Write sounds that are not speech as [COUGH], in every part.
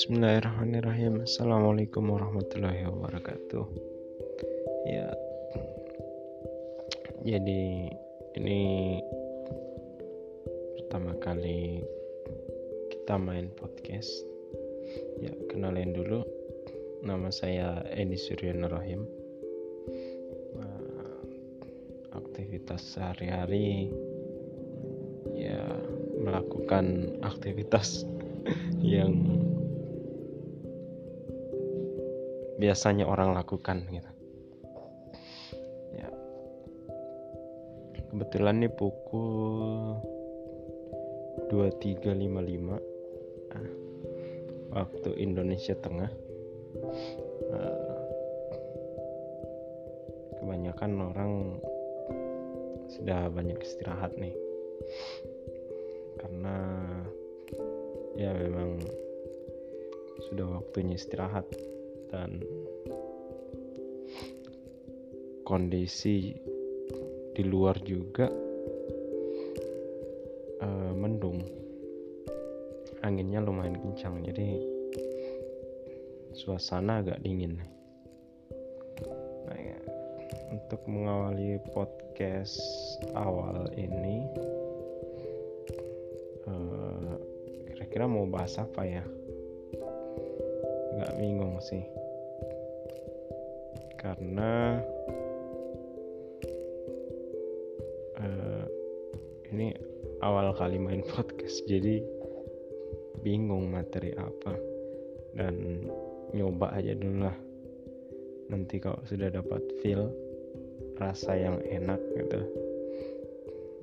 Bismillahirrahmanirrahim. Assalamualaikum warahmatullahi wabarakatuh. Ya. Jadi Ini Pertama kali Kita main podcast. Ya kenalin dulu. Nama saya Edi Suryono Rahim uh, Aktivitas sehari-hari Ya Melakukan aktivitas [LAUGHS] yang biasanya orang lakukan gitu. Ya. Kebetulan nih pukul 23.55 nah, waktu Indonesia Tengah. Uh, kebanyakan orang sudah banyak istirahat nih. Karena ya memang sudah waktunya istirahat dan kondisi di luar juga uh, mendung. Anginnya lumayan kencang jadi suasana agak dingin. Nah, ya, untuk mengawali podcast awal ini uh, kira-kira mau bahas apa ya? Agak bingung sih karena uh, ini awal kali main [LAUGHS] podcast jadi bingung materi apa. Dan nyoba aja dulu lah. Nanti kalau sudah dapat feel rasa yang enak gitu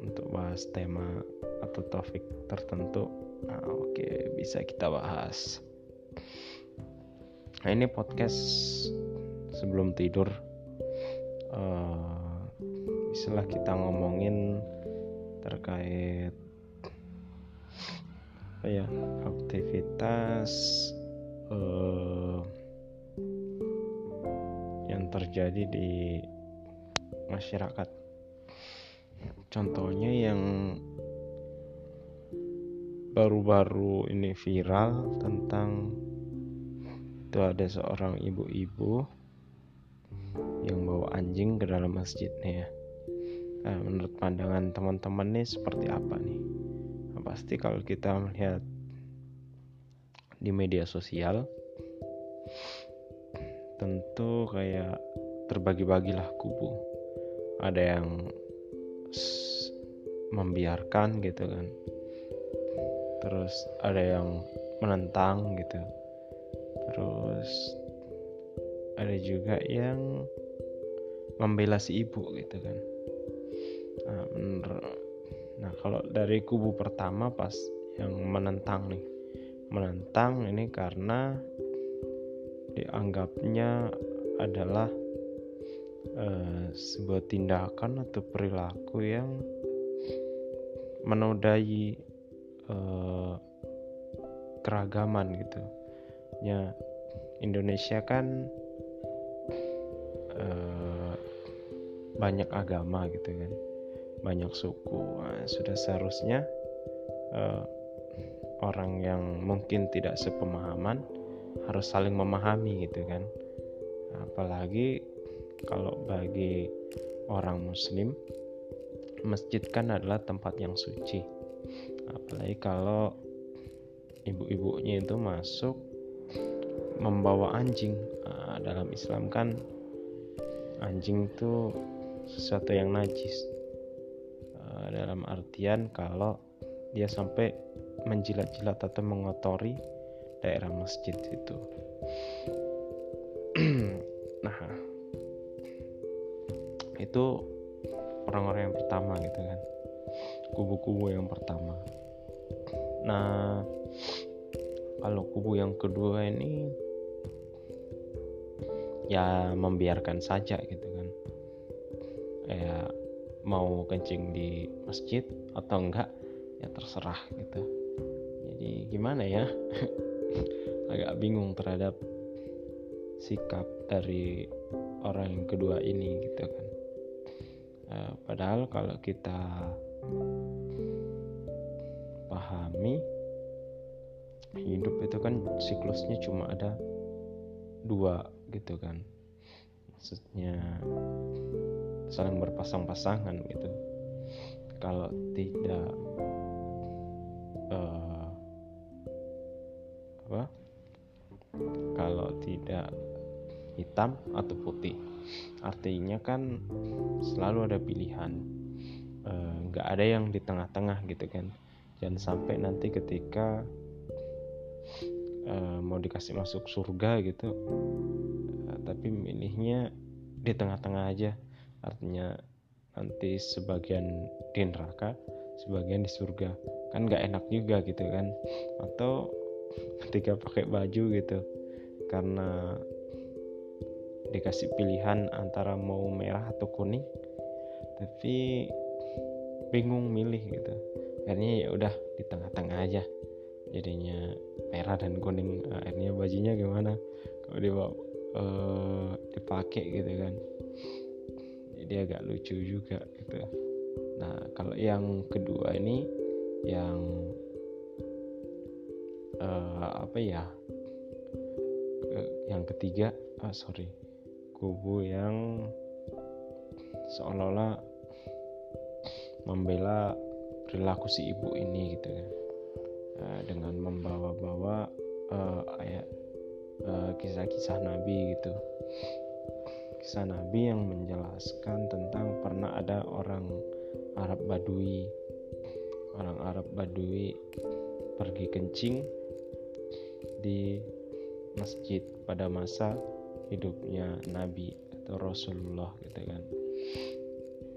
untuk bahas tema atau topik tertentu nah, oke okay, bisa kita bahas. Nah ini podcast sebelum tidur uh, istilah kita ngomongin terkait apa ya aktivitas uh, yang terjadi di masyarakat. Contohnya yang baru-baru ini viral tentang itu ada seorang ibu-ibu yang bawa anjing ke dalam masjidnya ya. Nah, menurut pandangan teman-teman nih seperti apa nih? Nah, pasti kalau kita melihat di media sosial tentu kayak terbagi-bagilah kubu. Ada yang membiarkan gitu kan. Terus ada yang menentang gitu. Terus ada juga yang membela si ibu gitu kan. Nah, bener. nah kalau dari kubu pertama pas yang menentang nih. Menentang ini karena dianggapnya adalah uh, sebuah tindakan atau perilaku yang menodai uh, keragaman gitu. Ya Indonesia kan banyak agama gitu kan. Banyak suku. Nah, sudah seharusnya uh, orang yang mungkin tidak sepemahaman harus saling memahami gitu kan. Apalagi kalau bagi orang muslim masjid kan adalah tempat yang suci. Apalagi kalau ibu-ibunya itu masuk membawa anjing. Nah, dalam Islam kan anjing itu sesuatu yang najis. Uh, dalam artian kalau dia sampai menjilat-jilat atau mengotori daerah masjid itu. [CLEARS THROAT] Nah itu orang-orang yang pertama gitu kan. Kubu-kubu yang pertama. Nah kalau kubu yang kedua ini ya membiarkan saja gitu kan ya mau kencing di masjid atau enggak ya terserah gitu. Jadi gimana ya? [LAUGHS] Agak bingung terhadap sikap dari orang yang kedua ini gitu kan. Uh, padahal kalau kita pahami hidup itu kan siklusnya cuma ada dua gitu kan. Maksudnya saling berpasang-pasangan gitu. Kalau tidak uh, apa? Kalau tidak hitam atau putih. Artinya kan selalu ada pilihan. Eh, nggak uh, ada yang di tengah-tengah gitu kan. Jangan sampai nanti ketika uh, mau dikasih masuk surga gitu uh, tapi milihnya di tengah-tengah aja artinya nanti sebagian di neraka sebagian di surga. Kan nggak enak juga gitu kan. Atau ketika pakai baju gitu. Karena dikasih pilihan antara mau merah atau kuning. Tapi bingung milih gitu. Akhirnya ya udah di tengah-tengah aja. Jadinya merah dan kuning akhirnya bajunya gimana? Kalau dia uh, dipakai gitu kan jadi agak lucu juga gitu. Nah kalau yang kedua ini yang uh, apa ya? Yang ketiga ah sorry. Kubu yang seolah-olah membela perilaku si ibu ini gitu kan uh, dengan membawa-bawa uh, ayat kisah-kisah Nabi gitu kisah Nabi yang menjelaskan tentang pernah ada orang Arab Badui. Orang Arab Badui pergi kencing di masjid pada masa hidupnya Nabi atau Rasulullah gitu kan.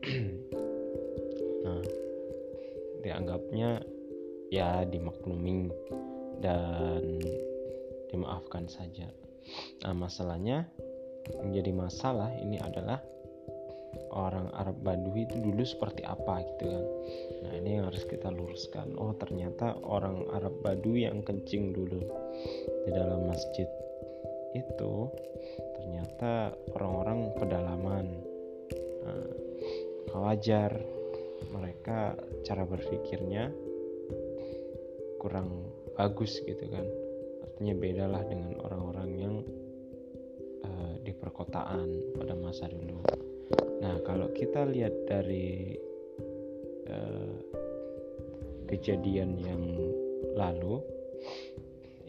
[CLEARS THROAT] Nah dianggapnya ya dimaklumi dan dimaafkan saja. Nah masalahnya menjadi masalah ini adalah orang Arab Badui itu dulu seperti apa gitu kan. Nah ini yang harus kita luruskan. Oh ternyata orang Arab Badui yang kencing dulu di dalam masjid itu ternyata orang-orang pedalaman. Nah, wajar. Mereka cara berpikirnya kurang bagus gitu kan. Artinya bedalah dengan orang-orang yang perkotaan pada masa dulu. Nah, kalau kita lihat dari uh, kejadian yang lalu,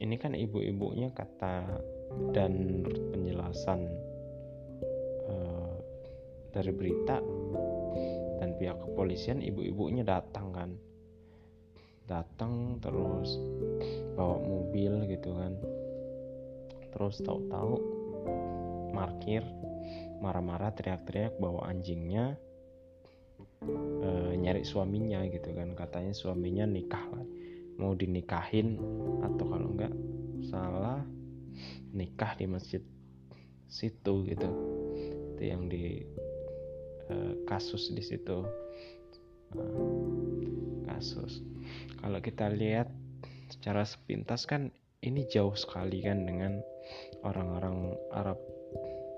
ini kan ibu-ibunya kata dan penjelasan uh, dari berita dan pihak kepolisian ibu-ibunya datang kan datang terus bawa mobil gitu kan terus tahu-tahu markir marah-marah teriak-teriak bawa anjingnya e, nyari suaminya gitu kan. Katanya suaminya nikah lah. Mau dinikahin atau kalau enggak salah nikah di masjid situ gitu. Itu yang di e, kasus di situ. E, kasus. Kalau kita lihat secara sepintas kan ini jauh sekali kan dengan orang-orang Arab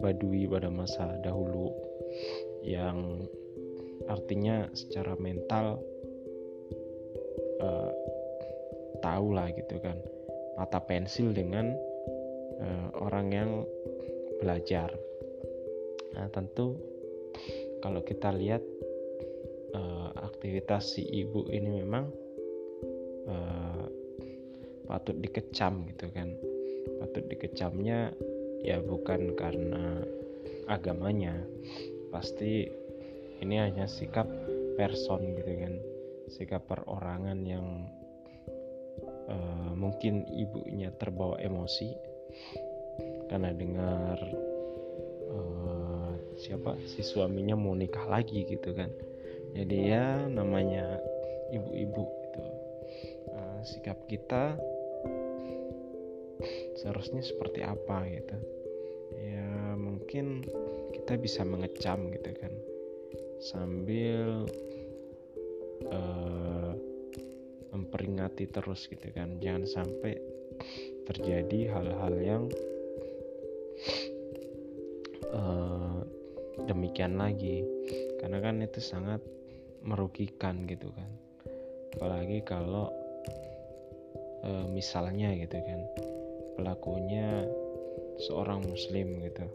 Badui pada masa dahulu yang artinya secara mental uh, tahu lah gitu kan. Mata pensil dengan uh, orang yang belajar. Nah tentu kalau kita lihat uh, aktivitas si ibu ini memang uh, patut dikecam gitu kan. Patut dikecamnya ya bukan karena agamanya. Pasti ini hanya sikap person gitu kan. Sikap perorangan yang uh, mungkin ibunya terbawa emosi karena dengar uh, siapa si suaminya mau nikah lagi gitu kan. Jadi ya namanya ibu-ibu itu uh, sikap kita seharusnya seperti apa gitu. Ya mungkin kita bisa mengecam gitu kan. Sambil uh, memperingati terus gitu kan. Jangan sampai terjadi hal-hal yang uh, demikian lagi. Karena kan itu sangat merugikan gitu kan. Apalagi kalau e, misalnya gitu kan pelakunya seorang muslim gitu.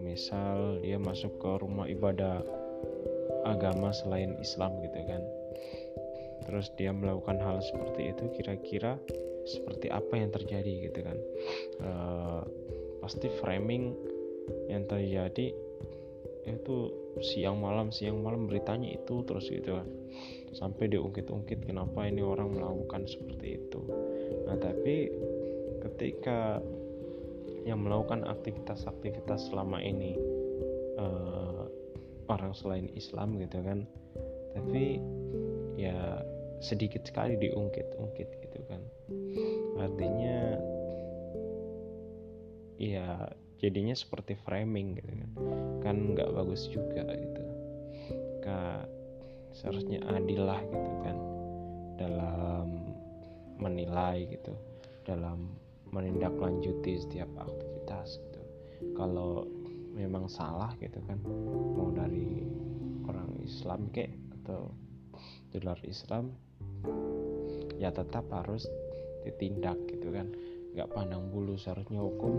Misal dia masuk ke rumah ibadah agama selain Islam gitu kan. Terus dia melakukan hal seperti itu kira-kira seperti apa yang terjadi gitu kan. E, pasti framing yang terjadi itu siang malam siang malam beritanya itu terus gitu kan. Sampai diungkit-ungkit kenapa ini orang melakukan seperti itu. Nah tapi ketika yang melakukan aktivitas-aktivitas selama ini uh, orang selain Islam gitu kan. Tapi ya sedikit sekali diungkit-ungkit gitu kan. Artinya ya jadinya seperti framing gitu kan. Kan nggak bagus juga gitu. Kak seharusnya adil lah gitu kan. Dalam menilai gitu. Dalam menindaklanjuti setiap aktivitas gitu. Kalau memang salah gitu kan mau dari orang Islam kek atau di luar Islam ya tetap harus ditindak gitu kan. Nggak pandang bulu seharusnya hukum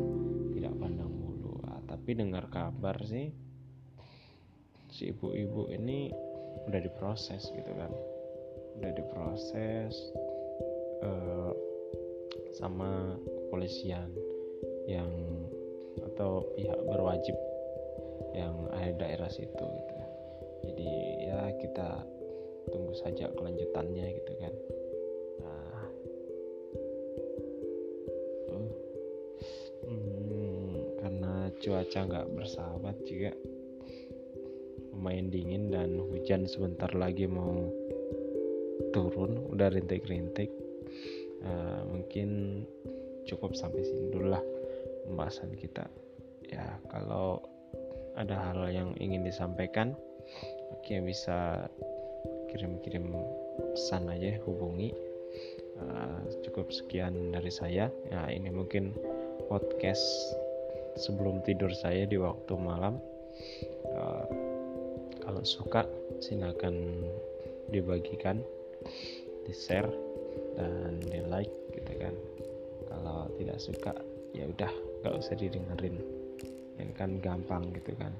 tidak pandang bulu. Nah, tapi dengar kabar sih si ibu-ibu ini udah diproses gitu kan. Udah diproses uh, sama kepolisian yang atau pihak berwajib yang ada daerah situ gitu. Jadi ya kita tunggu saja kelanjutannya gitu kan. Cuaca nggak bersahabat juga. Lumayan dingin dan hujan sebentar lagi mau turun udah rintik-rintik. Uh, mungkin cukup sampai sini dulu lah pembahasan kita. Ya kalau ada hal yang ingin disampaikan oke okay, bisa kirim-kirim pesan aja hubungi. Uh, cukup sekian dari saya. Ya ini mungkin podcast sebelum tidur saya di waktu malam. Uh, kalau suka silakan dibagikan di share dan di like tidak suka ya udah nggak usah didengerin. Yang kan gampang gitu kan.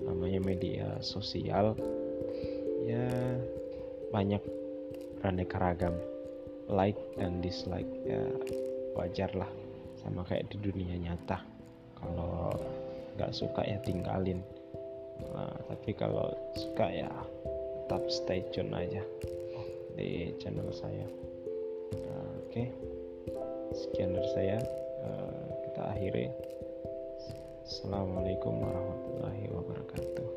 Namanya media sosial ya banyak beraneka ragam. Like dan dislike ya wajar lah sama kayak di dunia nyata. Kalau nggak suka ya tinggalin. Nah, tapi kalau suka ya tetap stay tune aja di channel saya. Nah, oke. okay. Sekian dari saya. Uh, kita akhiri. Assalamualaikum warahmatullahi wabarakatuh